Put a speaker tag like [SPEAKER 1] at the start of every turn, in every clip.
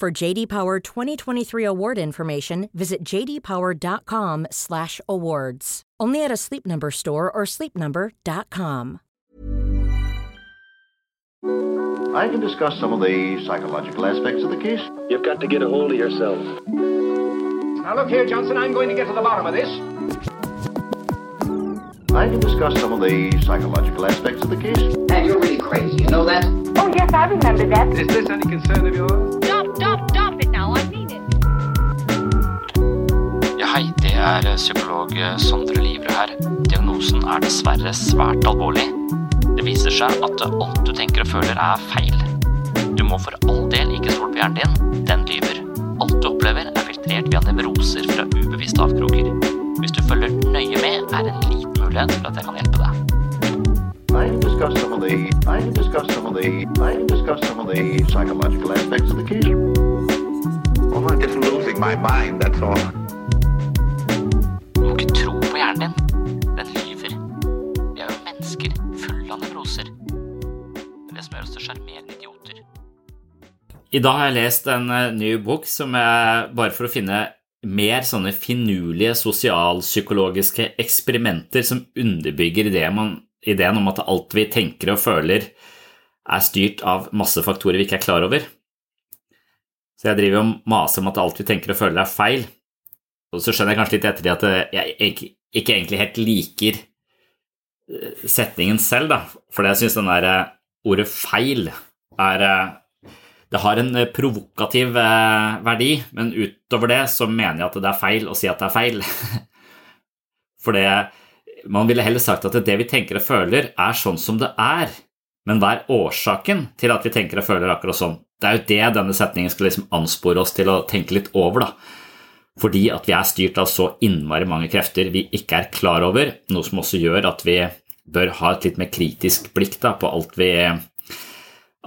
[SPEAKER 1] For JD Power 2023 award information, visit jdpower.com/awards. Only at a Sleep Number store or sleepnumber.com.
[SPEAKER 2] I can discuss some of the psychological aspects of the case.
[SPEAKER 3] You've got to get a hold of yourself.
[SPEAKER 4] Now look here, Johnson, I'm going to get to the bottom of this.
[SPEAKER 2] I can discuss some of the psychological aspects of the case.
[SPEAKER 5] And you're really crazy, you know that?
[SPEAKER 6] Oh, yes, I remember that.
[SPEAKER 4] Is this any concern of yours?
[SPEAKER 6] Stop, stop, it now. I mean it.
[SPEAKER 7] Ja, hei, det er psykolog Sondre Livre her. Diagnosen er dessverre svært alvorlig. Det viser seg at alt du tenker og føler er feil. Du må for all del ikke stole på hjernen din, den lyver. Alt du opplever er filtrert via nevroser fra ubevisste avkroker. Hvis du følger nøye med, er det en liten mulighet for at jeg kan hjelpe deg.
[SPEAKER 2] I discussed some of the I discussed some of the I discussed some of the psychological aspects of the case.
[SPEAKER 3] Well, I'm just losing my mind, that's all.
[SPEAKER 7] Du må ikke tro på hjernen din. Den lyver. Vi er jo mennesker fulle av nevroser. Det er det som gjør oss til sjarmerende idioter.
[SPEAKER 8] I dag har jeg lest en eh, ny bok som jeg, bare for å finne mer sånne finurlige sosialpsykologiske eksperimenter som underbygger det man, ideen om at alt vi tenker og føler er styrt av masse faktorer vi ikke er klar over. Så jeg driver og maser om at alt vi tenker og føler er feil. Og så skjønner jeg kanskje litt etter det at jeg ikke, egentlig helt liker eh, setningen selv, da. For jeg syns den der eh, ordet feil er eh, Det har en provokativ verdi, men utover det så mener jeg at det er feil å si at det er feil. For det man ville heller sagt at det vi tenker og føler, er sånn som det er. Men hva er årsaken til at vi tenker og føler akkurat sånn? Det er jo det denne setningen skal liksom anspore oss til å tenke litt over, da. Fordi at vi er styrt av så innmari mange krefter vi ikke er klar over, noe som også gjør at vi bør ha et litt mer kritisk blikk da, på alt, vi,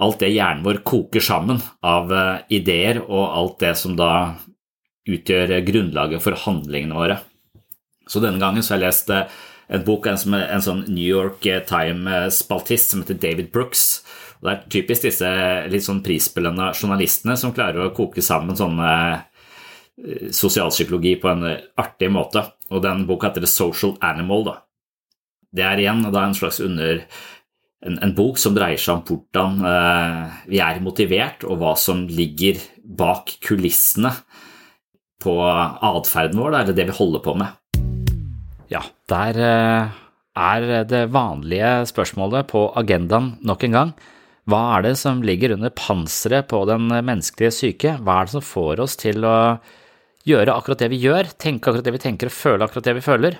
[SPEAKER 8] alt det hjernen vår koker sammen av eh, ideer, og alt det som da utgjør grunnlaget for handlingene våre. Så denne gangen så har jeg lest eh, en bok av en, en sånn New York Time-spaltist som heter David Brooks. Og det er typisk disse litt sånn prisbelønna journalistene som klarer å koke sammen sånne eh, sosialpsykologi på en artig måte. Og den boka heter The Social Animal. Da. Det er igjen da en slags under en, en, bok som dreier seg om hvordan eh, vi er motivert, og hva som ligger bak kulissene på atferden vår, da, eller det vi holder på med. Ja, der eh, er det vanlige spørsmålet på agendaen nok en gang. Hva er det som ligger under panseret på den menneskelige syke? Hva er det som får oss til å gjøre akkurat det vi gjør, tenke akkurat det vi tenker og føle akkurat det vi føler?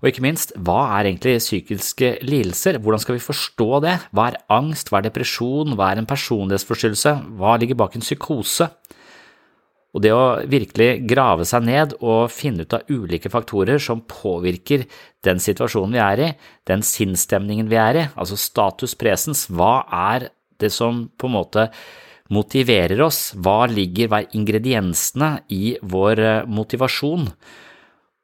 [SPEAKER 8] Og ikke minst, hva er egentlig psykiske lidelser? Hvordan skal vi forstå det? Hva er angst, hva er depresjon, hva er en personlighetsforstyrrelse, hva ligger bak en psykose? Og det å virkelig grave seg ned og finne ut av ulike faktorer som påvirker den situasjonen vi er i, den sinnsstemningen vi er i, altså status presens, hva er det som på en måte motiverer oss? Hva ligger, hva er ingrediensene i vår eh, motivasjon?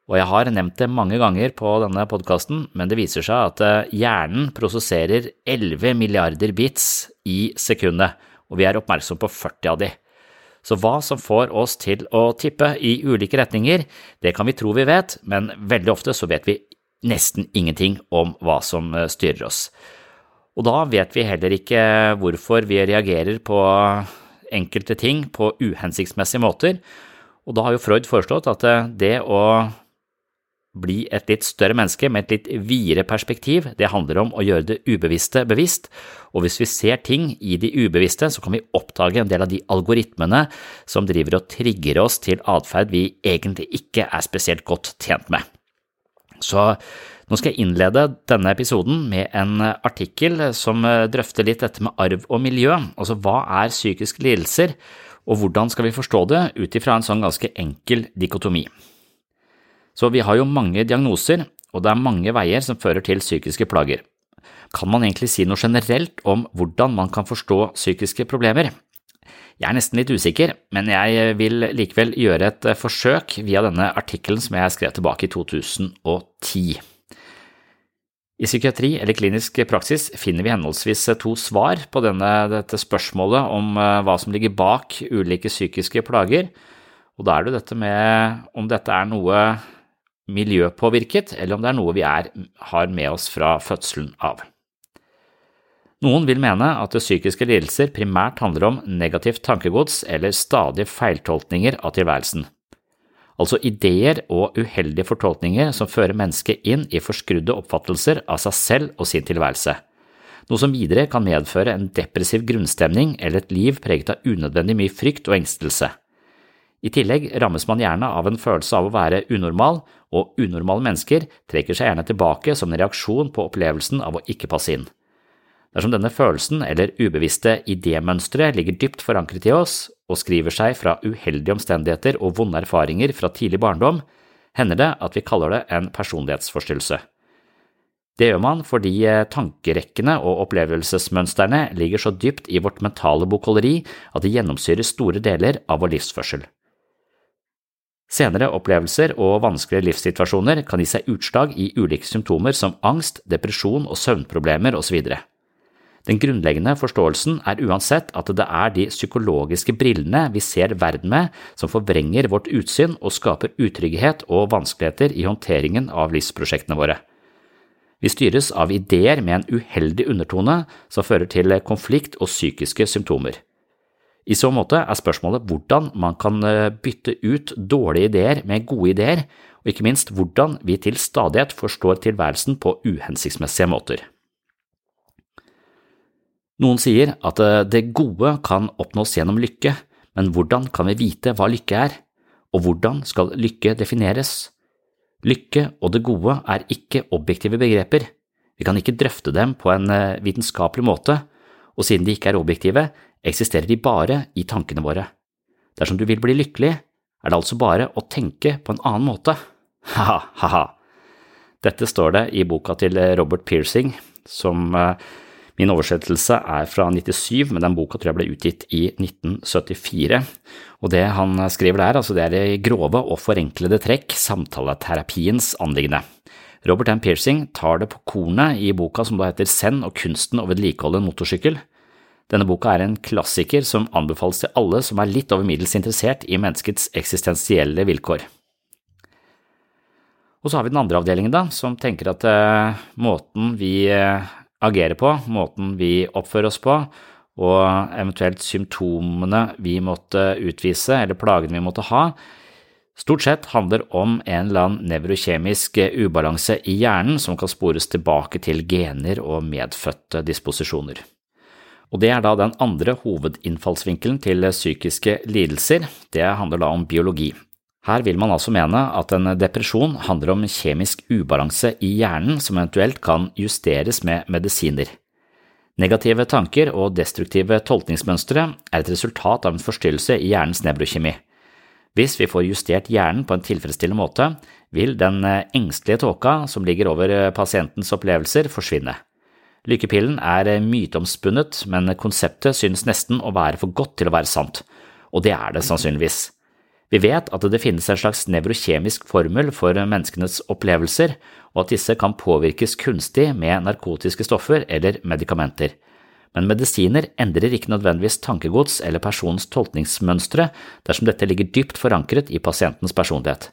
[SPEAKER 8] Og jeg har nevnt det mange ganger på denne podkasten, men det viser seg at eh, hjernen prosesserer 11 milliarder bits i sekundet, og vi er oppmerksom på 40 av de. Så hva som får oss til å tippe i ulike retninger, det kan vi tro vi vet, men veldig ofte så vet vi nesten ingenting om hva som eh, styrer oss. Og da vet vi heller ikke hvorfor vi reagerer på enkelte ting på uhensiktsmessige måter, og da har jo Freud foreslått at eh, det å bli et litt større menneske med et litt videre perspektiv. Det handler om å gjøre det ubevisste bevisst, og hvis vi ser ting i de ubevisste, så kan vi oppdage en del av de algoritmene som driver og trigger oss til atferd vi egentlig ikke er spesielt godt tjent med. Så nå skal jeg innlede denne episoden med en artikkel som drøfter litt dette med arv og miljø, altså hva er psykiske lidelser, og hvordan skal vi forstå det ut ifra en sånn ganske enkel dikotomi. Så vi har jo mange diagnoser, og det er mange veier som fører til psykiske plager. Kan man egentlig si noe generelt om hvordan man kan forstå psykiske problemer? Jeg er nesten litt usikker, men jeg vil likevel gjøre et forsøk via denne artikkelen som jeg skrev tilbake i 2010. I psykiatri eller klinisk praksis finner vi henholdsvis to svar på denne, dette spørsmålet om eh, hva som ligger bak ulike psykiske plager, og da er det jo dette med om dette er noe miljøpåvirket, eller om det er noe vi er, har med oss fra fødselen av. Noen vil mene at psykiske lidelser primært handler om negativt tankegods eller stadige feiltolkninger av tilværelsen, altså ideer og uheldige fortolkninger som fører mennesket inn i forskrudde oppfattelser av seg selv og sin tilværelse, noe som videre kan medføre en depressiv grunnstemning eller et liv preget av unødvendig mye frykt og engstelse. I tillegg rammes man gjerne av en følelse av å være unormal, og unormale mennesker trekker seg gjerne tilbake som en reaksjon på opplevelsen av å ikke passe inn. Dersom denne følelsen eller ubevisste idémønsteret ligger dypt forankret i oss og skriver seg fra uheldige omstendigheter og vonde erfaringer fra tidlig barndom, hender det at vi kaller det en personlighetsforstyrrelse. Det gjør man fordi tankerekkene og opplevelsesmønstrene ligger så dypt i vårt mentale bokholderi at de gjennomsyrer store deler av vår livsførsel. Senere opplevelser og vanskelige livssituasjoner kan gi seg utslag i ulike symptomer som angst, depresjon og søvnproblemer osv. Den grunnleggende forståelsen er uansett at det er de psykologiske brillene vi ser verden med som forvrenger vårt utsyn og skaper utrygghet og vanskeligheter i håndteringen av livsprosjektene våre. Vi styres av ideer med en uheldig undertone som fører til konflikt og psykiske symptomer. I så måte er spørsmålet hvordan man kan eh, bytte ut dårlige ideer med gode ideer, og ikke minst hvordan vi til stadighet forstår tilværelsen på uhensiktsmessige måter. Noen sier at eh, det gode kan oppnås gjennom lykke, men hvordan kan vi vite hva lykke er, og hvordan skal lykke defineres? Lykke og det gode er ikke objektive begreper, vi kan ikke drøfte dem på en eh, vitenskapelig måte, og siden de ikke er objektive, eksisterer de bare i tankene våre. Dersom du vil bli lykkelig, er det altså bare å tenke på en annen måte. Ha-ha-ha. Dette står det i boka til Robert Piercing, som eh, min oversettelse er fra 97, men den boka tror jeg ble utgitt i 1974. Og det han skriver der, altså det er i grove og forenklede trekk samtaleterapiens anliggende. Robert M. Piercing tar det på kornet i boka som da heter Send og kunsten å vedlikeholde en motorsykkel. Denne boka er en klassiker som anbefales til alle som er litt over middels interessert i menneskets eksistensielle vilkår. Og så har vi den andre avdelingen, da, som tenker at uh, måten vi uh, agerer på, måten vi oppfører oss på, og eventuelt symptomene vi måtte utvise, eller plagene vi måtte ha, stort sett handler om en eller annen nevrokjemisk ubalanse i hjernen som kan spores tilbake til gener og medfødte disposisjoner og det er da den andre hovedinnfallsvinkelen til psykiske lidelser, det handler da om biologi. Her vil man altså mene at en depresjon handler om kjemisk ubalanse i hjernen som eventuelt kan justeres med medisiner. Negative tanker og destruktive tolkningsmønstre er et resultat av en forstyrrelse i hjernens nevrokjemi. Hvis vi får justert hjernen på en tilfredsstillende måte, vil den engstelige tåka som ligger over pasientens opplevelser, forsvinne. Lykkepillen er myteomspunnet, men konseptet synes nesten å være for godt til å være sant, og det er det sannsynligvis. Vi vet at det finnes en slags nevrokjemisk formel for menneskenes opplevelser, og at disse kan påvirkes kunstig med narkotiske stoffer eller medikamenter. Men medisiner endrer ikke nødvendigvis tankegods eller personens tolkningsmønstre dersom dette ligger dypt forankret i pasientens personlighet.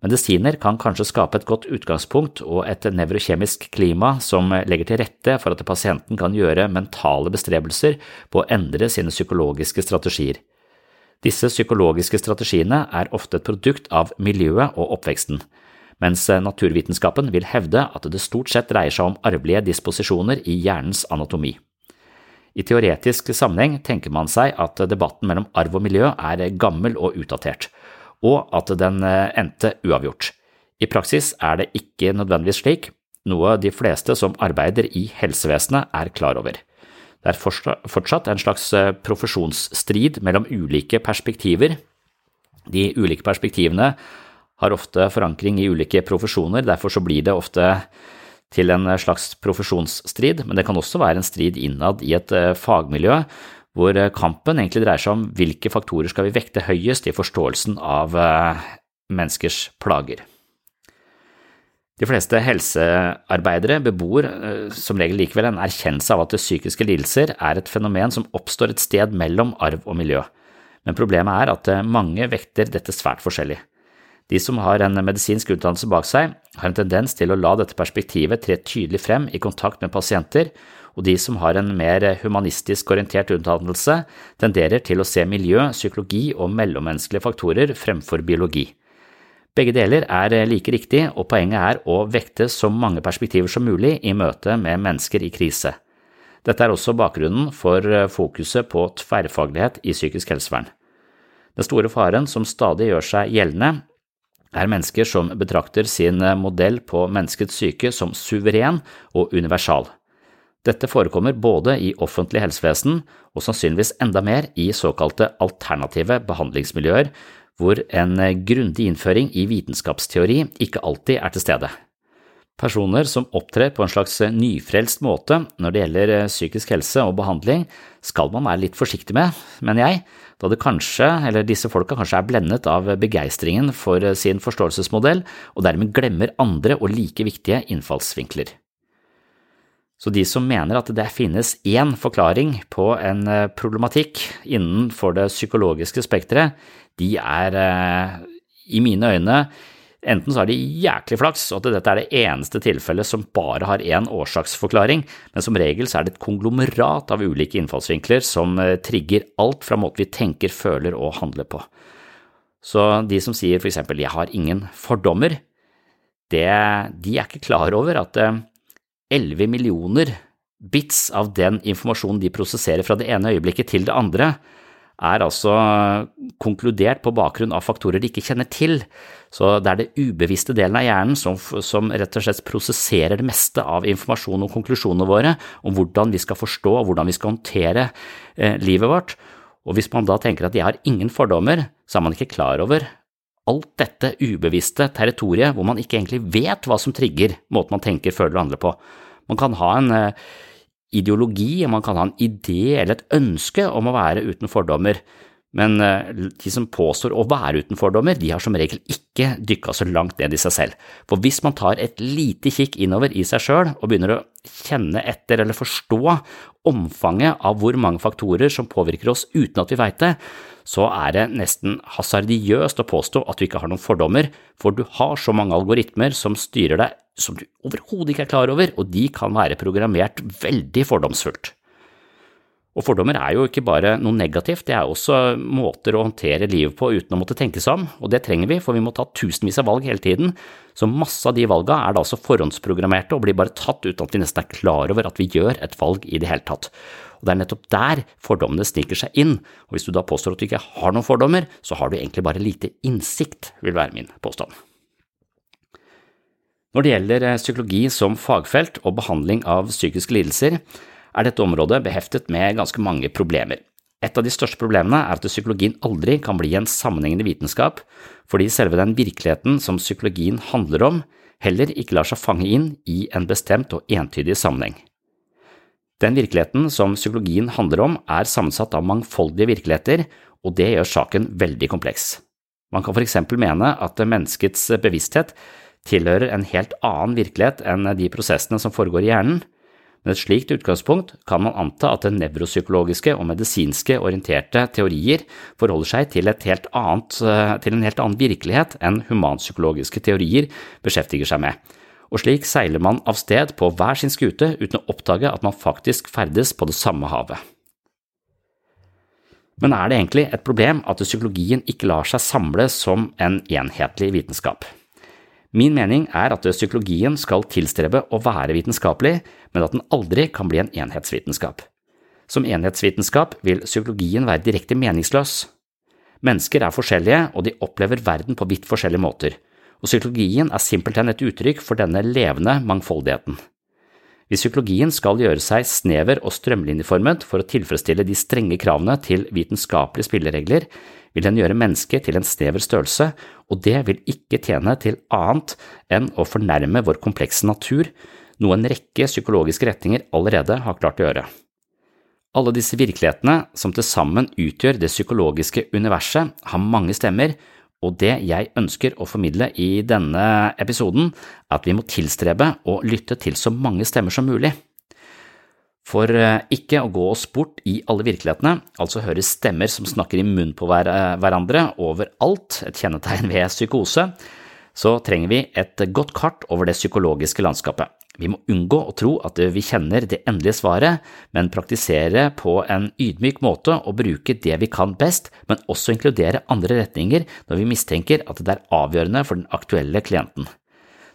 [SPEAKER 8] Medisiner kan kanskje skape et godt utgangspunkt og et nevrokjemisk klima som legger til rette for at pasienten kan gjøre mentale bestrebelser på å endre sine psykologiske strategier. Disse psykologiske strategiene er ofte et produkt av miljøet og oppveksten, mens naturvitenskapen vil hevde at det stort sett dreier seg om arvelige disposisjoner i hjernens anatomi. I teoretisk sammenheng tenker man seg at debatten mellom arv og miljø er gammel og utdatert, og at den endte uavgjort. I praksis er det ikke nødvendigvis slik, noe de fleste som arbeider i helsevesenet er klar over. Det er fortsatt en slags profesjonsstrid mellom ulike perspektiver. De ulike perspektivene har ofte forankring i ulike profesjoner, derfor blir det ofte til en slags profesjonsstrid, men det kan også være en strid innad i et fagmiljø, hvor kampen egentlig dreier seg om hvilke faktorer skal vi vekte høyest i forståelsen av menneskers plager. De fleste helsearbeidere bebor som regel likevel en erkjennelse av at psykiske lidelser er et fenomen som oppstår et sted mellom arv og miljø, men problemet er at mange vekter dette svært forskjellig. De som har en medisinsk utdannelse bak seg, har en tendens til å la dette perspektivet tre tydelig frem i kontakt med pasienter, og de som har en mer humanistisk orientert utdannelse, tenderer til å se miljø, psykologi og mellommenneskelige faktorer fremfor biologi. Begge deler er like riktig, og poenget er å vekte så mange perspektiver som mulig i møte med mennesker i krise. Dette er også bakgrunnen for fokuset på tverrfaglighet i psykisk helsevern. Den store faren som stadig gjør seg gjeldende, er mennesker som betrakter sin modell på menneskets syke som suveren og universal. Dette forekommer både i offentlig helsevesen og sannsynligvis enda mer i såkalte alternative behandlingsmiljøer, hvor en grundig innføring i vitenskapsteori ikke alltid er til stede. Personer som opptrer på en slags nyfrelst måte når det gjelder psykisk helse og behandling, skal man være litt forsiktig med, mener jeg, da det kanskje, eller disse folka kanskje er blendet av begeistringen for sin forståelsesmodell, og dermed glemmer andre og like viktige innfallsvinkler. Så de som mener at det finnes én forklaring på en problematikk innenfor det psykologiske spekteret, de er i mine øyne Enten så har de jæklig flaks, og at dette er det eneste tilfellet som bare har én årsaksforklaring, men som regel så er det et konglomerat av ulike innfallsvinkler som eh, trigger alt fra måten vi tenker, føler og handler på. Så de som sier for eksempel jeg har ingen fordommer, det, de er ikke klar over at 11 eh, millioner bits av den informasjonen de prosesserer fra det ene øyeblikket til det andre, er altså konkludert på bakgrunn av faktorer de ikke kjenner til. Så det er det ubevisste delen av hjernen som, som, rett og slett prosesserer det meste av informasjon og konklusjonene våre om hvordan vi skal forstå og hvordan vi skal håndtere eh, livet vårt. Og hvis man da tenker at jeg har ingen fordommer, så er man ikke klar over alt dette ubevisste territoriet hvor man ikke egentlig vet hva som trigger måten man tenker, føler og handler på. Man kan ha en eh, ideologi, om man kan ha en idé eller et ønske om å være uten fordommer, men eh, de som påstår å være uten fordommer, de har som regel ikke dykka så langt ned i seg selv. For hvis man tar et lite kikk innover i seg sjøl og begynner å kjenne etter eller forstå omfanget av hvor mange faktorer som påvirker oss uten at vi veit det, så er det nesten hasardiøst å påstå at du ikke har noen fordommer, for du har så mange algoritmer som styrer deg som du overhodet ikke er klar over, og de kan være programmert veldig fordomsfullt. Og fordommer er jo ikke bare noe negativt, det er også måter å håndtere livet på uten å måtte tenke seg om, og det trenger vi, for vi må ta tusenvis av valg hele tiden, så masse av de valgene er da altså forhåndsprogrammerte og blir bare tatt uten at vi nesten er klar over at vi gjør et valg i det hele tatt. Og det er nettopp der fordommene sniker seg inn, og hvis du da påstår at du ikke har noen fordommer, så har du egentlig bare lite innsikt, vil være min påstand. Når det gjelder eh, psykologi som fagfelt og behandling av psykiske lidelser, er dette området beheftet med ganske mange problemer. Et av de største problemene er at psykologien aldri kan bli en sammenhengende vitenskap, fordi selve den virkeligheten som psykologien handler om, heller ikke lar seg fange inn i en bestemt og entydig sammenheng. Den virkeligheten som psykologien handler om, er sammensatt av mangfoldige virkeligheter, og det gjør saken veldig kompleks. Man kan for eksempel mene at menneskets bevissthet tilhører en helt annen virkelighet enn de prosessene som foregår i hjernen. Med et slikt utgangspunkt kan man anta at det nevropsykologiske og medisinske orienterte teorier forholder seg til, annet, til en helt annen virkelighet enn humanpsykologiske teorier beskjeftiger seg med, og slik seiler man av sted på hver sin skute uten å oppdage at man faktisk ferdes på det samme havet. Men er det egentlig et problem at psykologien ikke lar seg samle som en enhetlig vitenskap? Min mening er at psykologien skal tilstrebe å være vitenskapelig, men at den aldri kan bli en enhetsvitenskap. Som enhetsvitenskap vil psykologien være direkte meningsløs. Mennesker er forskjellige, og de opplever verden på vidt forskjellige måter, og psykologien er simpelthen et uttrykk for denne levende mangfoldigheten. Hvis psykologien skal gjøre seg snever og strømlinjeformet for å tilfredsstille de strenge kravene til vitenskapelige spilleregler, vil den gjøre mennesket til en snever størrelse, og det vil ikke tjene til annet enn å fornærme vår komplekse natur, noe en rekke psykologiske retninger allerede har klart å gjøre. Alle disse virkelighetene, som til sammen utgjør det psykologiske universet, har mange stemmer, og det jeg ønsker å formidle i denne episoden, er at vi må tilstrebe å lytte til så mange stemmer som mulig. For eh, ikke å gå oss bort i alle virkelighetene, altså høre stemmer som snakker i munnen på eh, hverandre overalt, et kjennetegn ved psykose, så trenger vi et godt kart over det psykologiske landskapet. Vi må unngå å tro at vi kjenner det endelige svaret, men praktisere på en ydmyk måte og bruke det vi kan best, men også inkludere andre retninger når vi mistenker at det er avgjørende for den aktuelle klienten.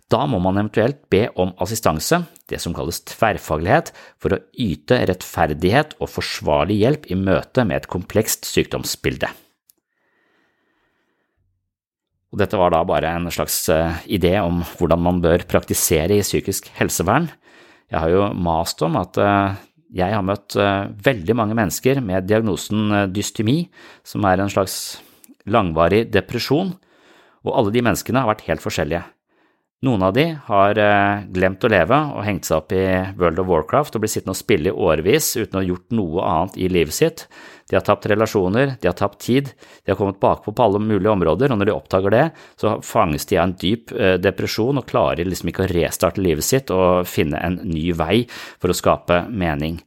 [SPEAKER 8] Da må man eventuelt be om assistanse, det som kalles tverrfaglighet, for å yte rettferdighet og forsvarlig hjelp i møte med et komplekst sykdomsbilde. Og dette var da bare en slags eh, idé om hvordan man bør praktisere i psykisk helsevern. Jeg har jo mast om at eh, jeg har møtt eh, veldig mange mennesker med diagnosen dystemi, som er en slags langvarig depresjon, og alle de menneskene har vært helt forskjellige. Noen av de har glemt å leve og hengt seg opp i World of Warcraft og blitt sittende og spille i årevis uten å ha gjort noe annet i livet sitt. De har tapt relasjoner, de har tapt tid, de har kommet bakpå på alle mulige områder, og når de oppdager det, så fanges de av en dyp eh, depresjon og klarer liksom ikke å restarte livet sitt og finne en ny vei for å skape mening.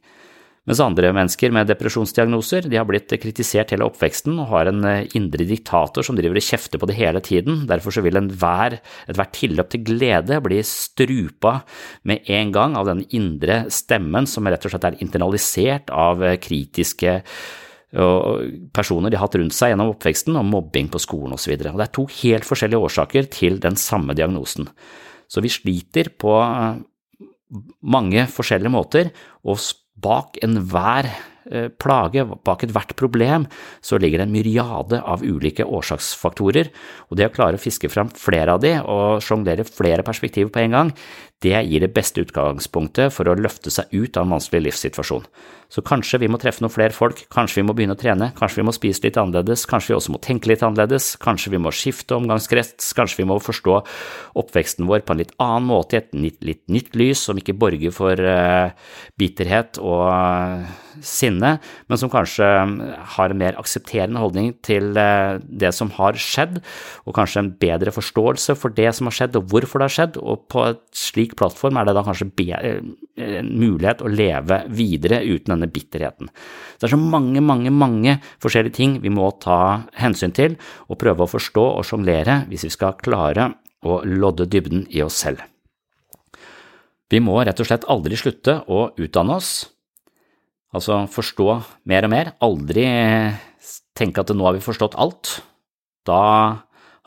[SPEAKER 8] Mens andre mennesker med depresjonsdiagnoser de har blitt kritisert hele oppveksten og har en eh, indre diktator som driver og kjefter på det hele tiden. Derfor så vil ethvert tilløp til glede bli strupa med en gang av den indre stemmen som rett og slett er internalisert av eh, kritiske personer de har hatt rundt seg gjennom oppveksten, og mobbing på skolen osv. Det er to helt forskjellige årsaker til den samme diagnosen. Så vi sliter på eh, mange forskjellige måter, og bak enhver plage, bak ethvert problem, så ligger det en myriade av ulike årsaksfaktorer, og det å klare å fiske fram flere av de og sjonglere flere perspektiver på en gang, det gir det beste utgangspunktet for å løfte seg ut av en vanskelig livssituasjon. Så kanskje vi må treffe noen flere folk, kanskje vi må begynne å trene, kanskje vi må spise litt annerledes, kanskje vi også må tenke litt annerledes, kanskje vi må skifte omgangskrets, kanskje vi må forstå oppveksten vår på en litt annen måte, i et litt, nytt lys, som ikke borger for uh, bitterhet og uh, sinne, men som kanskje har en mer aksepterende holdning til uh, det som har skjedd, og kanskje en bedre forståelse for det som har skjedd og hvorfor det har skjedd, og på et slik plattform er det da kanskje en mulighet å leve videre uten denne bitterheten. Det er så mange, mange, mange forskjellige ting vi må ta hensyn til og prøve å forstå og sjonglere hvis vi skal klare å lodde dybden i oss selv. Vi må rett og slett aldri slutte å utdanne oss, altså forstå mer og mer, aldri tenke at nå har vi forstått alt. Da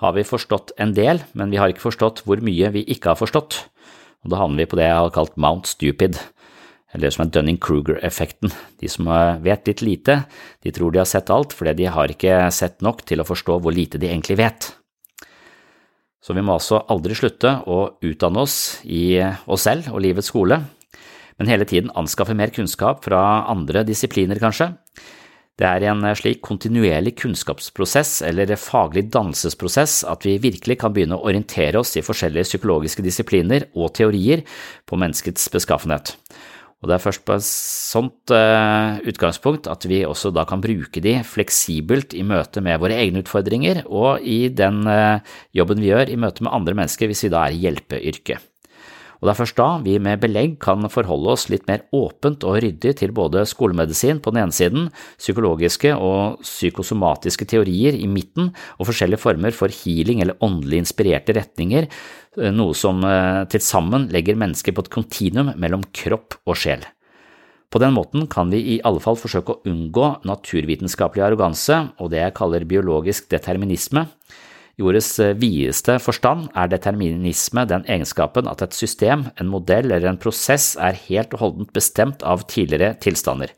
[SPEAKER 8] har vi forstått en del, men vi har ikke forstått hvor mye vi ikke har forstått, og da havner vi på det jeg har kalt Mount Stupid eller som er Dunning-Kruger-effekten. De som vet litt lite, de tror de har sett alt fordi de har ikke sett nok til å forstå hvor lite de egentlig vet. Så vi må altså aldri slutte å utdanne oss i oss selv og livets skole, men hele tiden anskaffe mer kunnskap fra andre disipliner, kanskje. Det er i en slik kontinuerlig kunnskapsprosess eller faglig dannelsesprosess at vi virkelig kan begynne å orientere oss i forskjellige psykologiske disipliner og teorier på menneskets beskaffenhet. Og det er først på et sånt uh, utgangspunkt at vi også da kan bruke de fleksibelt i møte med våre egne utfordringer og i den uh, jobben vi gjør i møte med andre mennesker hvis vi da er i hjelpeyrket. Og det er først da vi med belegg kan forholde oss litt mer åpent og ryddig til både skolemedisin på den ene siden, psykologiske og psykosomatiske teorier i midten og forskjellige former for healing eller åndelig inspirerte retninger, eh, noe som eh, til sammen legger mennesket på et kontinuum mellom kropp og sjel. På den måten kan vi i alle fall forsøke å unngå naturvitenskapelig arroganse og det jeg kaller biologisk determinisme, i ordets eh, videste forstand er determinisme den egenskapen at et system, en modell eller en prosess er helt og holdent bestemt av tidligere tilstander.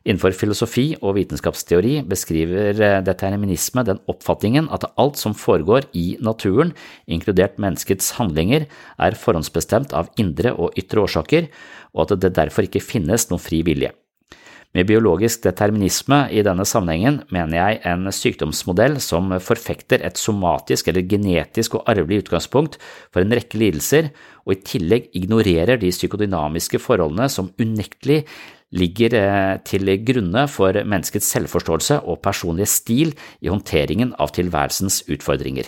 [SPEAKER 8] Innenfor filosofi og vitenskapsteori beskriver eh, determinisme den oppfatningen at alt som foregår i naturen, inkludert menneskets handlinger, er forhåndsbestemt av indre og ytre årsaker, og at det derfor ikke finnes noen fri vilje. Med biologisk determinisme i denne sammenhengen mener jeg en sykdomsmodell som forfekter et somatisk eller genetisk og arvelig utgangspunkt for en rekke lidelser, og i tillegg ignorerer de psykodynamiske forholdene som unektelig ligger eh, til grunne for menneskets selvforståelse og personlige stil i håndteringen av tilværelsens utfordringer.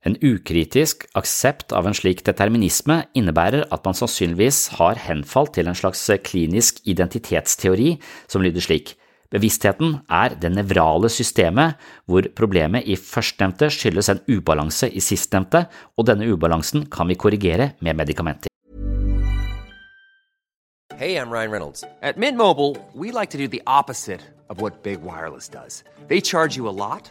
[SPEAKER 8] En ukritisk aksept av en slik determinisme innebærer at man sannsynligvis har henfalt til en slags klinisk identitetsteori som lyder slik. Bevisstheten er det nevrale systemet hvor problemet i førstnevnte skyldes en ubalanse i sistnevnte, og denne ubalansen kan vi korrigere med medikamenter.
[SPEAKER 9] Hey, I'm Ryan Reynolds. At Mint Mobile, we like to do the opposite Big Wireless does. They charge you a lot.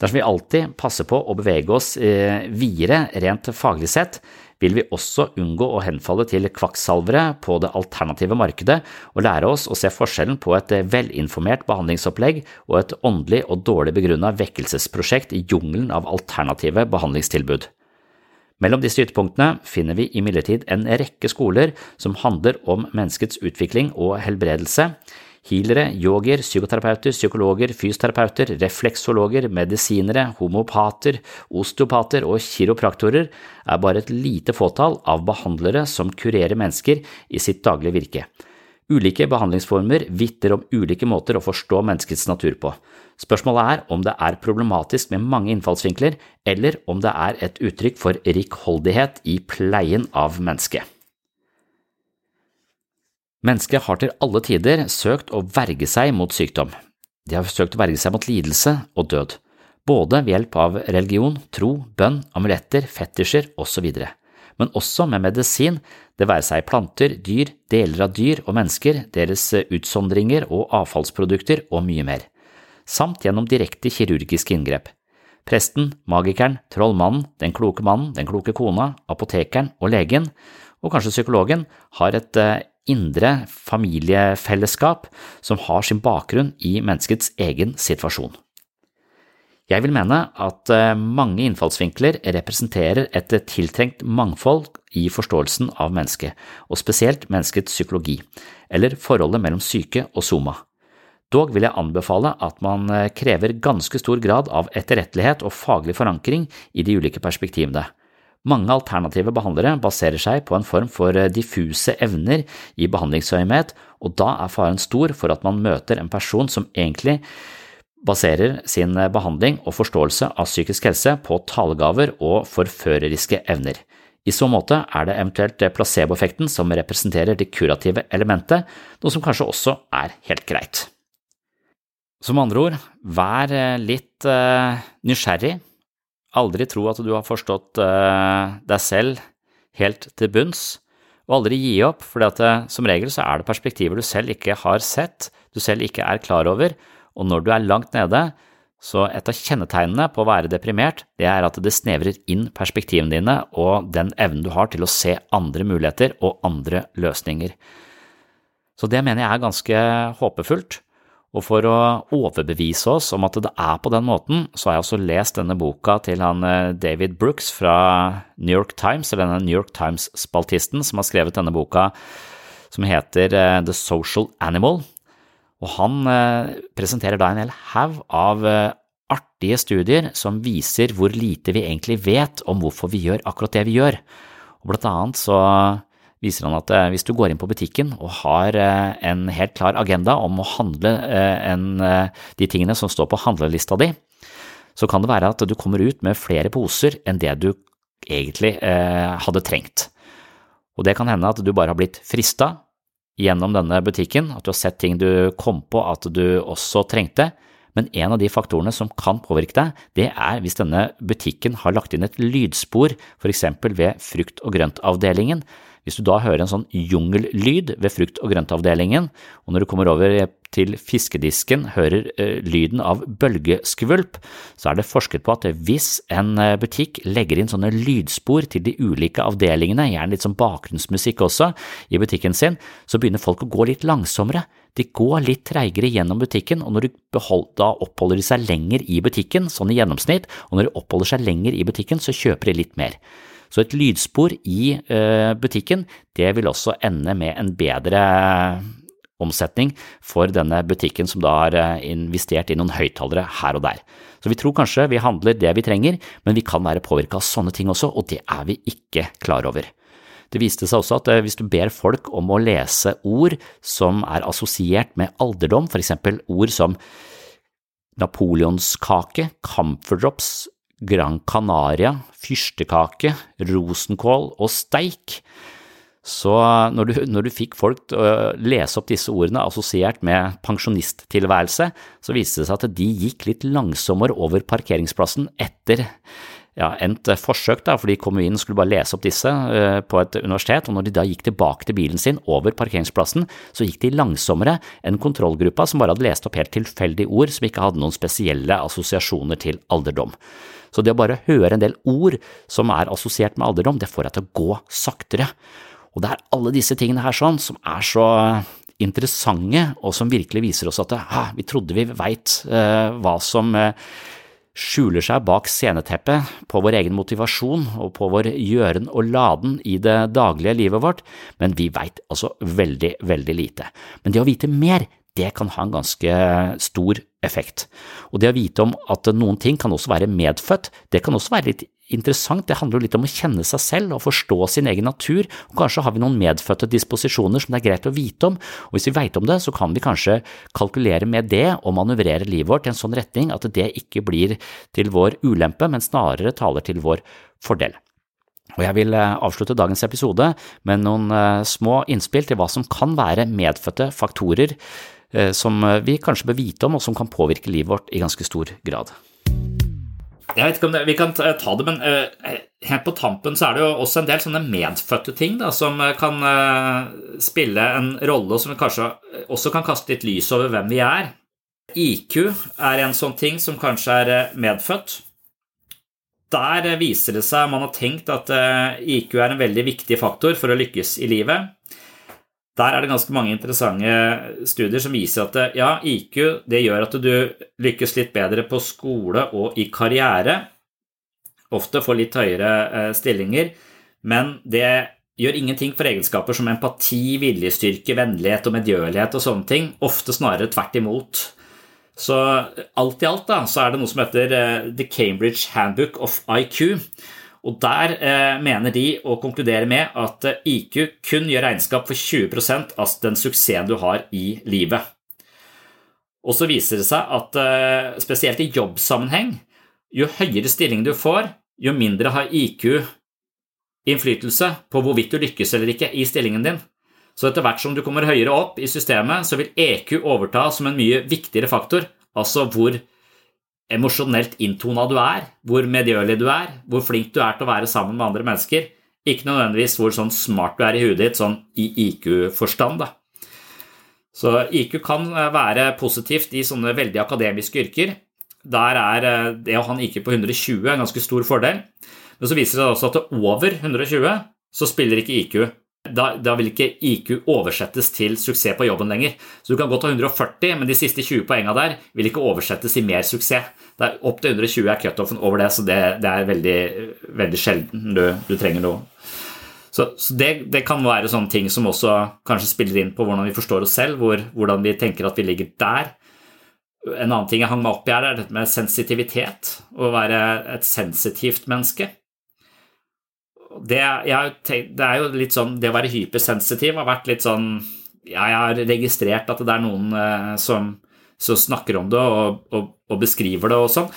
[SPEAKER 8] Dersom vi alltid passer på å bevege oss eh, videre rent faglig sett, vil vi også unngå å henfalle til kvakksalvere på det alternative markedet og lære oss å se forskjellen på et velinformert behandlingsopplegg og et åndelig og dårlig begrunnet vekkelsesprosjekt i jungelen av alternative behandlingstilbud. Mellom disse ytterpunktene finner vi imidlertid en rekke skoler som handler om menneskets utvikling og helbredelse, Healere, yogier, psykoterapeuter, psykologer, fysioterapeuter, refleksologer, medisinere, homopater, osteopater og kiropraktorer er bare et lite fåtall av behandlere som kurerer mennesker i sitt daglige virke. Ulike behandlingsformer vitner om ulike måter å forstå menneskets natur på. Spørsmålet er om det er problematisk med mange innfallsvinkler, eller om det er et uttrykk for rikholdighet i pleien av mennesket. Mennesket har til alle tider søkt å verge seg mot sykdom. De har søkt å verge seg mot lidelse og død, både ved hjelp av religion, tro, bønn, amuletter, fetisjer osv., men også med medisin, det være seg planter, dyr, deler av dyr og mennesker, deres utsondringer og avfallsprodukter og mye mer, samt gjennom direkte kirurgiske inngrep. Presten, magikeren, trollmannen, den kloke mannen, den kloke kona, apotekeren og legen, og kanskje psykologen, har et eh, indre familiefellesskap som har sin bakgrunn i menneskets egen situasjon. Jeg vil mene at eh, mange innfallsvinkler representerer et tiltrengt mangfold i forståelsen av mennesket, og spesielt menneskets psykologi, eller forholdet mellom syke og soma. Dog vil jeg anbefale at man eh, krever ganske stor grad av etterrettelighet og faglig forankring i de ulike perspektivene. Mange alternative behandlere baserer seg på en form for eh, diffuse evner i behandlingsøyemed, og da er faren stor for at man møter en person som egentlig baserer sin eh, behandling og forståelse av psykisk helse på talegaver og forføreriske evner. I så måte er det eventuelt eh, placeboeffekten som representerer det kurative elementet, noe som kanskje også er helt greit. Som andre ord, vær litt nysgjerrig, aldri tro at du har forstått uh, deg selv helt til bunns, og aldri gi opp, for som regel så er det perspektiver du selv ikke har sett, du selv ikke er klar over, og når du er langt nede, så et av kjennetegnene på å være deprimert, det er at det snevrer inn perspektivene dine og den evnen du har til å se andre muligheter og andre løsninger. Så det mener jeg er ganske håpefullt. Og for å overbevise oss om at det er på den måten, så har jeg også lest denne boka til han eh, David Brooks fra New York Times, eller denne New York Times-spaltisten som har skrevet denne boka som heter eh, The Social Animal, og han eh, presenterer da en hel haug av artige studier som viser hvor lite vi egentlig vet om hvorfor vi gjør akkurat det vi gjør. Og blant annet så viser han at eh, hvis du går inn på butikken og har en helt klar agenda om å handle en, de tingene som står på handlelista di, så kan det være at du kommer ut med flere poser enn det du egentlig hadde trengt. Og det kan hende at du bare har blitt frista gjennom denne butikken, at du har sett ting du kom på at du også trengte. Men en av de faktorene som kan påvirke deg, det er hvis denne butikken har lagt inn et lydspor, eksempel ved frukt- og grøntavdelingen, hvis du da hører en sånn jungellyd ved frukt- og grøntavdelingen, og når du kommer over til fiskedisken hører eh, lyden av bølgeskvulp, så er det forsket på at hvis en eh, butikk legger inn sånne lydspor til de ulike avdelingene, gjerne litt sånn bakgrunnsmusikk også, i butikken sin, så begynner folk å gå litt langsommere. De går litt treigere gjennom butikken, og når de behold, da oppholder de seg lenger i butikken, sånn i gjennomsnitt, og når de oppholder seg lenger i butikken, så kjøper de litt mer. Så et lydspor i uh, butikken, det vil også ende med en bedre omsetning for denne butikken som da har eh, investert i noen høyttalere her og der. Så vi tror kanskje vi handler det vi trenger, men vi kan være påvirka av sånne ting også, og det er vi ikke klar over. Det viste seg også at eh, hvis du ber folk om å lese ord som er assosiert med alderdom, for eksempel ord som napoleonskake, camphor drops, Gran Canaria, fyrstekake, rosenkål og steik. Så når du, når du, fikk folk til å lese opp disse ordene assosiert med pensjonisttilværelse, så viste det seg at de gikk litt langsommere over parkeringsplassen etter ja, endt forsøk, da, for de kom inn og skulle bare lese opp disse uh, på et universitet, og når de da gikk tilbake til bilen sin over parkeringsplassen, så gikk de langsommere enn kontrollgruppa som bare hadde lest opp helt tilfeldige ord som ikke hadde noen spesielle assosiasjoner til alderdom. Så det å bare høre en del ord som er assosiert med alderdom, det får deg til å gå saktere. Og det er alle disse tingene her sånn som er så interessante, og som virkelig viser oss at ah, vi trodde vi veit eh, hva som eh, skjuler seg bak sceneteppet på vår egen motivasjon og på vår gjøren og laden i det daglige livet vårt, men vi veit altså veldig, veldig lite. Men det å vite mer, det kan ha en ganske stor effekt. Og det å vite om at noen ting kan også være medfødt, det kan også være litt interessant. Det handler jo litt om å kjenne seg selv og forstå sin egen natur, og kanskje har vi noen medfødte disposisjoner som det er greit å vite om, og hvis vi veit om det, så kan vi kanskje kalkulere med det og manøvrere livet vårt i en sånn retning at det ikke blir til vår ulempe, men snarere taler til vår fordel. Og jeg vil eh, avslutte dagens episode med noen eh, små innspill til hva som kan være medfødte faktorer som eh, vi kanskje bør vite om, og som kan påvirke livet vårt i ganske stor grad.
[SPEAKER 10] Jeg vet ikke om det, Vi kan ta det, men helt på tampen så er det jo også en del sånne medfødte ting da, som kan spille en rolle, og som kanskje også kan kaste litt lys over hvem vi er. IQ er en sånn ting som kanskje er medfødt. Der viser det seg man har tenkt at IQ er en veldig viktig faktor for å lykkes i livet.
[SPEAKER 8] Der er det ganske mange interessante studier som viser at ja, IQ det gjør at du lykkes litt bedre på skole og i karriere. Ofte får litt høyere eh, stillinger, men det gjør ingenting for egenskaper som empati, viljestyrke, vennlighet og medgjørlighet og sånne ting. Ofte snarere tvert imot. Så alt i alt da, så er det noe som heter eh, The Cambridge Handbook of IQ. Og Der eh, mener de å konkludere med at eh, IQ kun gjør regnskap for 20% av den suksessen du har i livet. Og så viser det seg at eh, spesielt i jobbsammenheng, jo høyere stilling du får, jo mindre har IQ innflytelse på hvorvidt du lykkes eller ikke i stillingen din. Så etter hvert som du kommer høyere opp i systemet, så vil EQ overta som en mye viktigere faktor, altså hvor emosjonelt inntona du er, hvor medgjørlig du er, hvor flink du er til å være sammen med andre mennesker. Ikke nødvendigvis hvor sånn smart du er i huet ditt, sånn i IQ-forstand. Så IQ kan eh, være positivt i sånne veldig akademiske yrker. Der er eh, det å ha en IQ på 120 en ganske stor fordel. Men så viser det seg også at over 120 så spiller ikke IQ da, da, vil ikke IQ oversettes til suksess på jobben lenger. Så du kan godt ha 140, men de siste 20 poengene der vil ikke oversettes i mer suksess. Det er Opp til 120 er cutoffen over det, så det, det er veldig, veldig sjelden du, du, trenger noe. Så, så det, det, kan være sånne ting som også kanskje spiller inn på hvordan vi forstår oss selv, hvor, hvordan vi tenker at vi ligger der. En annen ting jeg hang meg opp i, her, er dette med sensitivitet. Å være et sensitivt menneske det, tenkt, det, er jo litt sånn Det å være hypersensitiv har vært litt sånn Jeg har registrert at det er noen eh, som, som, snakker om det og, og, og, beskriver det og sånn.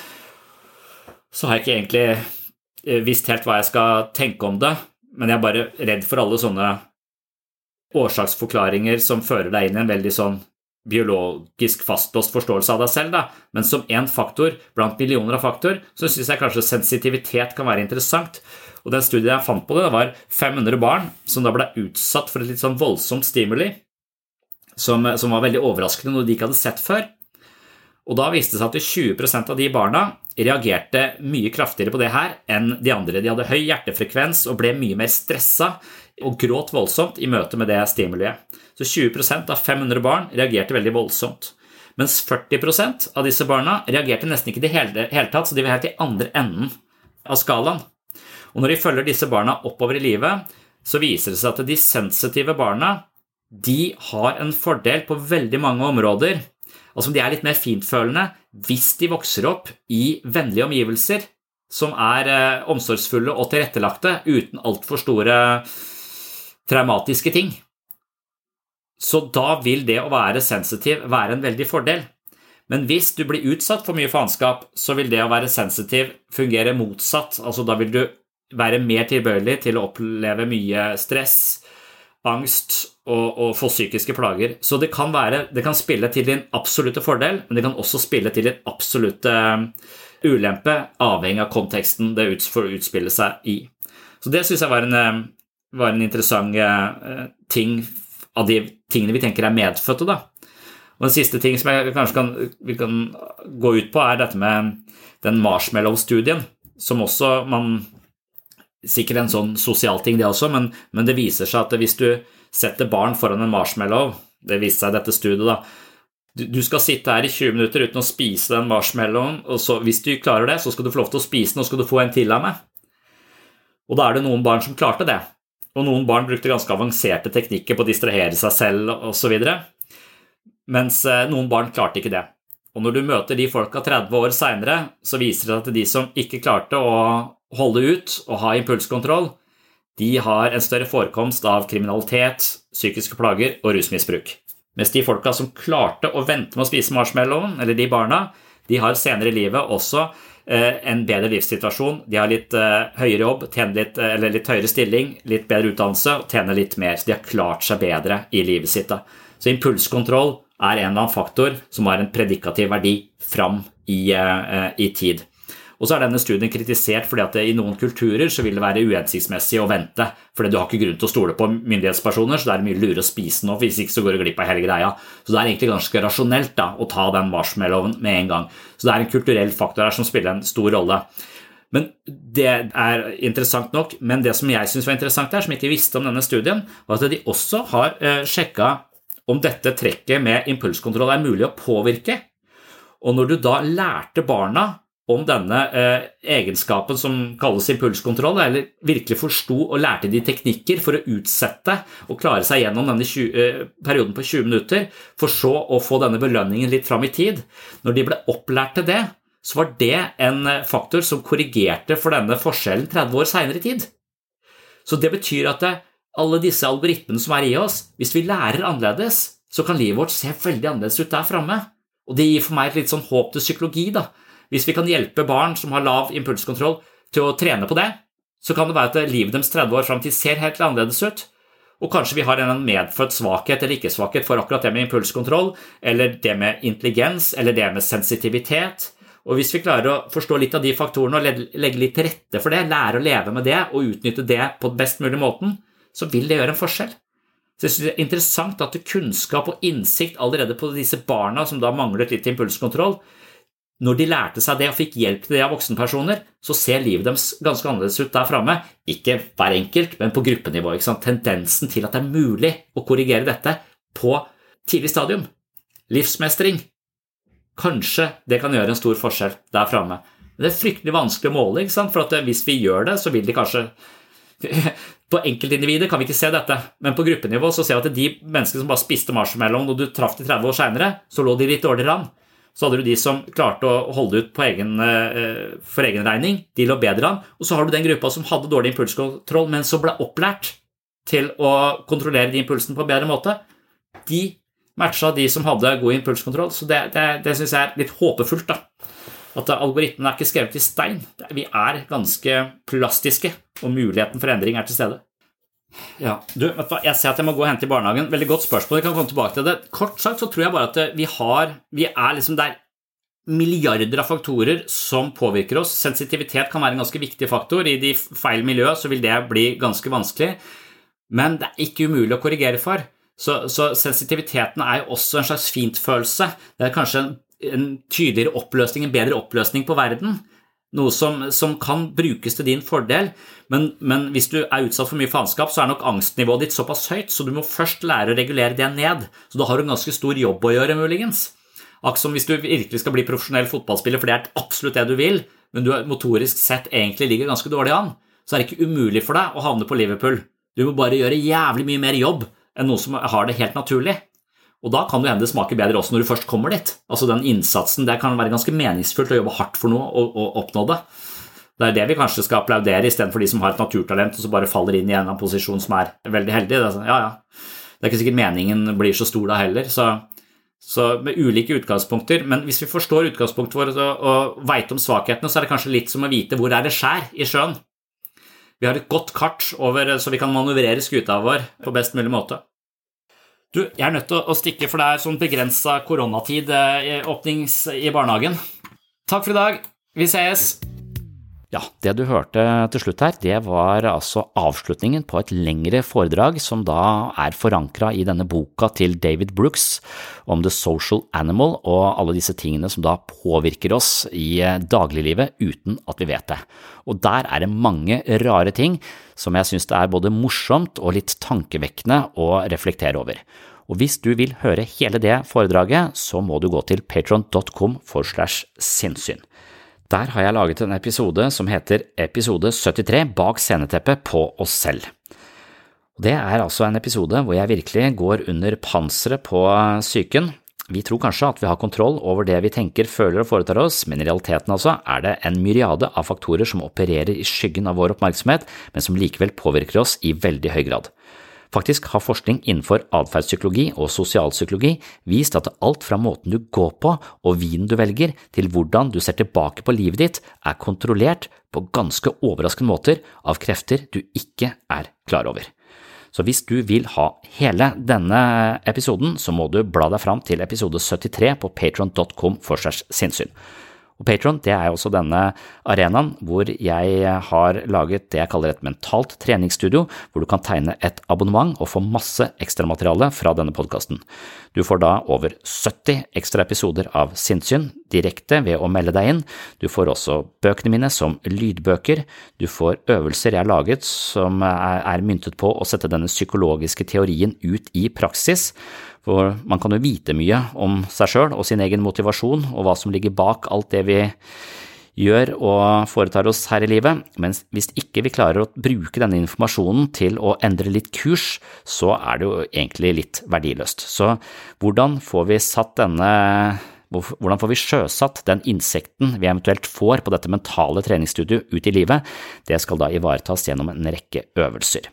[SPEAKER 8] Så har jeg ikke egentlig eh, visst helt hva jeg skal tenke om det, men jeg er bare redd for alle sånne årsaksforklaringer som fører deg inn i en veldig sånn biologisk fastlåst forståelse av deg selv, da. men som én faktor blant millioner av faktor, så syns jeg kanskje sensitivitet kan være interessant. Og den studien jeg fant på det, det var 500 barn som da ble utsatt for et litt sånn voldsomt stimuli, som, som var veldig overraskende, noe de ikke hadde sett før. Og da viste det seg at 20% av de barna reagerte mye kraftigere på det her enn de andre. De hadde høy hjertefrekvens og ble mye mer stressa og gråt voldsomt i møte med det stimuliet. Så 20% av 500 barn reagerte veldig voldsomt. Mens 40% av disse barna reagerte nesten ikke i det hele tatt, så de var helt i andre enden av skalaen. Og når de følger disse barna oppover i livet, så viser det seg at de sensitive barna de har en fordel på veldig mange områder. Altså De er litt mer fintfølende hvis de vokser opp i vennlige omgivelser som er eh, omsorgsfulle og tilrettelagte uten altfor store traumatiske ting. Så da vil det å være sensitiv være en veldig fordel. Men hvis du blir utsatt for mye faenskap, så vil det å være sensitiv fungere motsatt. Altså Da vil du være mer tilbøyelig til å oppleve mye stress, angst og, og få psykiske plager. Så det kan, være, det kan spille til din absolutte fordel, men det kan også spille til din absolutte um, ulempe, avhengig av konteksten det får utspille seg i. Så det syns jeg var en, um, var en interessant uh, ting av de tingene vi tenker er medfødte. da. Og En siste ting som jeg kanskje kan, vi kan gå ut på, er dette med den marshmallow-studien, som også man sikkert en sånn sosial ting, det også, men, men, det viser seg at hvis du setter barn foran en marshmallow Det viste seg i dette studiet, da. Du, du, skal sitte her i 20 minutter uten å spise den marshmallowen, og så, hvis du klarer det, så skal du få lov til å spise den, og skal du få en til av meg. Og da er det noen barn som klarte det. Og noen barn brukte ganske avanserte teknikker på å distrahere seg selv osv. Mens eh, noen barn klarte ikke det. Og når du møter de folka 30 år seinere, så viser det at de som ikke klarte å holde ut og ha impulskontroll, de har en større forekomst av kriminalitet, psykiske plager og rusmisbruk. Mens de folka som klarte å vente med å spise marshmallowen, eller de barna, de har senere i livet også eh, en bedre livssituasjon. De har litt eh, høyere jobb, litt, eh, eller litt høyere stilling, litt bedre utdannelse og tjener litt mer. Så de har klart seg bedre i livet sitt. Så impulskontroll er en eller annen faktor som har en predikativ verdi fram i, i tid. Og så er denne studien kritisert fordi at i noen kulturer så vil det være uhensiktsmessig å vente, fordi du har ikke grunn til å stole på myndighetspersoner, så det er mye lurere å spise nå, hvis ikke så går du glipp av hele greia. Så det er egentlig ganske rasjonelt da, å ta den marshmallowen med en gang. Så det er en kulturell faktor her som spiller en stor rolle. Men Det er interessant nok, men det som jeg syns var interessant her, som jeg ikke visste om denne studien, var at de også har eh, sjekka om dette trekket med impulskontroll er mulig å påvirke. Og når du da lærte barna om denne eh, egenskapen som kalles impulskontroll, eller virkelig forsto og lærte de teknikker for å utsette og klare seg gjennom denne 20, eh, perioden på 20 minutter, for så å få denne belønningen litt fram i tid Når de ble opplært til det, så var det en eh, faktor som korrigerte for denne forskjellen 30 år seinere i tid. Så det betyr at det, alle disse algoritmene som er i oss, hvis vi lærer annerledes, så kan livet vårt se veldig annerledes ut der framme. Og det gir for meg et litt sånn håp til psykologi, da hvis vi kan hjelpe barn som har lav impulskontroll, til å trene på det, så kan det være at livet deres 30 år fram til ser helt annerledes ut. Og kanskje vi har en medfødt svakhet eller ikke-svakhet for akkurat det med impulskontroll, eller det med intelligens, eller det med sensitivitet. Og hvis vi klarer å forstå litt av de faktorene og legge litt til rette for det, lære å leve med det og utnytte det på best mulig måten, så vil det gjøre en forskjell. Så jeg synes Det er interessant at kunnskap og innsikt allerede på disse barna som da manglet litt impulskontroll, når de lærte seg det og fikk hjelp til det av voksenpersoner, så ser livet deres ganske annerledes ut der framme. Ikke hver enkelt, men på gruppenivå. Tendensen til at det er mulig å korrigere dette på tidlig stadium. Livsmestring. Kanskje det kan gjøre en stor forskjell der framme. Det er fryktelig vanskelig å måle, for hvis vi gjør det, så vil de kanskje På enkeltindivider kan vi ikke se dette, men på gruppenivå så ser vi at de menneskene som bare spiste marshmallow og du traff de 30 år seinere, så lå de litt dårligere an. Så hadde du de som klarte å holde ut egen, eh, for egen regning. De lå bedre an. Og så har du den gruppa som hadde dårlig impulskontroll, men som ble opplært til å kontrollere de impulsene på en bedre måte. De matcha de som hadde god impulskontroll. Så det, det, det syns jeg er litt håpefullt. da. At algoritmene er ikke skrevet i stein. Vi er ganske plastiske, og muligheten for endring er til stede. Ja, du, vet du hva, Jeg ser at jeg må gå og hente i barnehagen. Veldig godt spørsmål. Jeg kan komme tilbake til det. Kort sagt så tror jeg bare at vi har Vi er liksom der milliarder av faktorer som påvirker oss. Sensitivitet kan være en ganske viktig faktor. I de feil miljø så vil det bli ganske vanskelig, men det er ikke umulig å korrigere for. Så, så sensitiviteten er jo også en slags fintfølelse. Det er kanskje en, en tydeligere oppløsning, en bedre oppløsning på verden noe som, som, kan brukes til din fordel, men, men, hvis du er utsatt for mye faenskap, så er nok angstnivået ditt såpass høyt, så du må først lære å regulere det ned. Så da har du en ganske stor jobb å gjøre, muligens. Akkurat som hvis du virkelig skal bli profesjonell fotballspiller, for det er absolutt det du vil, men du motorisk sett egentlig ligger ganske dårlig an, så er det ikke umulig for deg å havne på Liverpool. Du må bare gjøre jævlig mye mer jobb enn noen som har det helt naturlig. Og da kan det hende det smaker bedre også når du først kommer dit. Altså den innsatsen, Det kan være ganske meningsfullt å jobbe hardt for noe og, og oppnå det. Det er det vi kanskje skal applaudere, istedenfor de som har et naturtalent og så bare faller inn i en posisjon som er veldig heldig. Det er, sånn, ja, ja. det er ikke sikkert meningen blir så stor da heller. Så, så, med ulike utgangspunkter. Men hvis vi forstår utgangspunktet vårt og, og veit om svakhetene, så er det kanskje litt som å vite hvor er det skjær i sjøen. Vi har et godt kart over, så vi kan manøvrere skuta vår på best mulig måte. Du, jeg er nødt til å stikke, for det er sånn begrensa koronatid eh, åpnings i barnehagen. Takk for i dag. Vi ses.
[SPEAKER 11] Ja, det du hørte til slutt her, det var altså avslutningen på et lengre foredrag som da er forankra i denne boka til David Brooks om The Social Animal og alle disse tingene som da påvirker oss i eh, dagliglivet uten at vi vet det. Og der er det mange rare ting som jeg synes det er både morsomt og litt tankevekkende å reflektere over. Og hvis du vil høre hele det foredraget, så må du gå til patron.com for slash sinnssyn. Der har jeg laget en episode som heter Episode 73 Bak sceneteppet på oss selv. Det er altså en episode hvor jeg virkelig går under panseret på psyken. Vi tror kanskje at vi har kontroll over det vi tenker, føler og foretar oss, men i realiteten altså er det en myriade av faktorer som opererer i skyggen av vår oppmerksomhet, men som likevel påvirker oss i veldig høy grad. Faktisk har forskning innenfor atferdspsykologi og sosialpsykologi vist at alt fra måten du går på og vinen du velger, til hvordan du ser tilbake på livet ditt, er kontrollert på ganske overraskende måter av krefter du ikke er klar over. Så hvis du vil ha hele denne episoden, så må du bla deg fram til episode 73 på patron.com for segs sinnssyn.
[SPEAKER 8] Og Patron er også denne arenaen hvor jeg har laget det jeg kaller et mentalt treningsstudio, hvor du kan tegne et abonnement og få masse ekstramateriale fra denne podkasten. Du får da over 70 ekstra episoder av Sinnssyn direkte ved å melde deg inn. Du får også bøkene mine som lydbøker. Du får øvelser jeg har laget som er myntet på å sette denne psykologiske teorien ut i praksis. For man kan jo vite mye om seg sjøl og sin egen motivasjon og hva som ligger bak alt det vi gjør og foretar oss her i livet, men hvis ikke vi klarer å bruke denne informasjonen til å endre litt kurs, så er det jo egentlig litt verdiløst. Så hvordan får vi satt denne hvordan får vi sjøsatt den insekten vi eventuelt får på dette mentale treningsstudioet ut i livet? Det skal da ivaretas gjennom en rekke øvelser.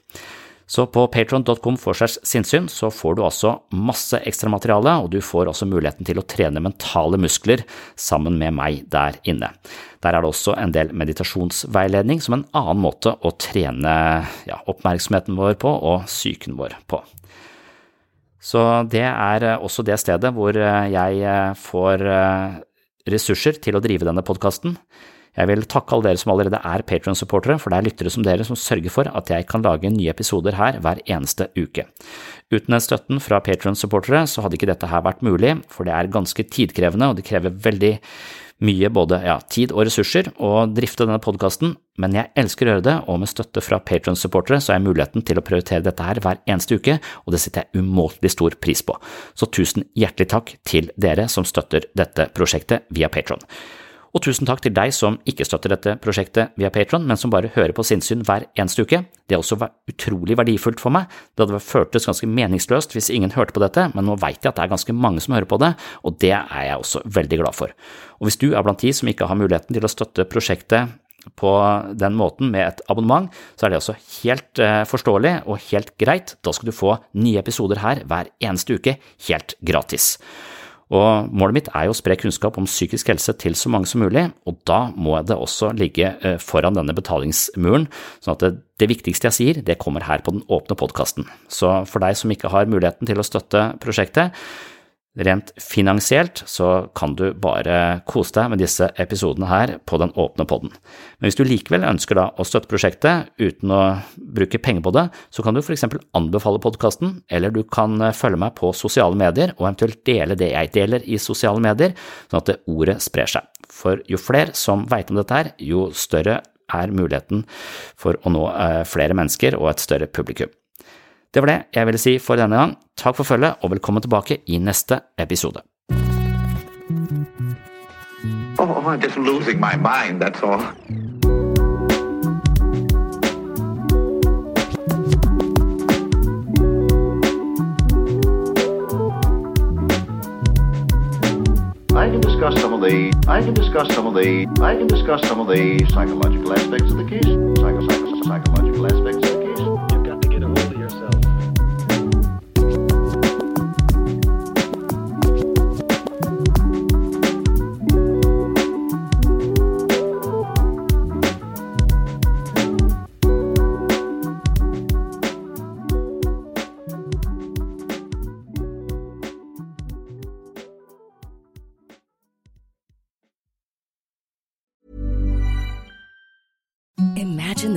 [SPEAKER 8] Så på patron.com sinnssyn så får du altså masse ekstra materiale, og du får også muligheten til å trene mentale muskler sammen med meg der inne. Der er det også en del meditasjonsveiledning som en annen måte å trene ja, oppmerksomheten vår på og psyken vår på. Så det er også det stedet hvor jeg får ressurser til å drive denne podkasten. Jeg vil takke alle dere som allerede er Patron-supportere, for det er lyttere som dere som sørger for at jeg kan lage nye episoder her hver eneste uke. Uten den støtten fra Patron-supportere så hadde ikke dette her vært mulig, for det er ganske tidkrevende og det krever veldig mye både ja, tid og ressurser å drifte denne podkasten, men jeg elsker å gjøre det, og med støtte fra Patron-supportere så har jeg muligheten til å prioritere dette her hver eneste uke, og det setter jeg umåtelig stor pris på. Så tusen hjertelig takk til dere som støtter dette prosjektet via Patron. Og tusen takk til deg som ikke støtter dette prosjektet via Patron, men som bare hører på sinnssyn hver eneste uke. Det har også utrolig verdifullt for meg. Det hadde føltes ganske meningsløst hvis ingen hørte på dette, men nå veit jeg at det er ganske mange som hører på det, og det er jeg også veldig glad for. Og hvis du er blant de som ikke har muligheten til å støtte prosjektet på den måten med et abonnement, så er det også helt eh, forståelig og helt greit. Da skal du få nye episoder her hver eneste uke, helt gratis. Og målet mitt er jo å spre kunnskap om psykisk helse til så mange som mulig, og da må det også ligge eh, foran denne betalingsmuren, sånn at det, det viktigste jeg sier, det kommer her på den åpne podkasten. Så for deg som ikke har muligheten til å støtte prosjektet, Rent finansielt så kan du bare kose deg med disse episodene her på den åpne podden. Men hvis du likevel ønsker da å støtte prosjektet uten å bruke penger på det, så kan du f.eks. anbefale podkasten, eller du kan følge meg på sosiale medier og eventuelt dele det jeg deler i sosiale medier, sånn at det ordet sprer seg. For jo flere som veit om dette her, jo større er muligheten for å nå eh, flere mennesker og et større publikum. Det var det jeg ville si for denne gang. Takk for følget, og velkommen tilbake i neste episode.
[SPEAKER 3] Oh, I'm just losing my mind, that's all.
[SPEAKER 2] I can discuss some of the I can discuss some of the I can discuss some of the psychological aspects of the case. Psycho, psycho, psychological aspects of the case. You've got to get a hold of yourself.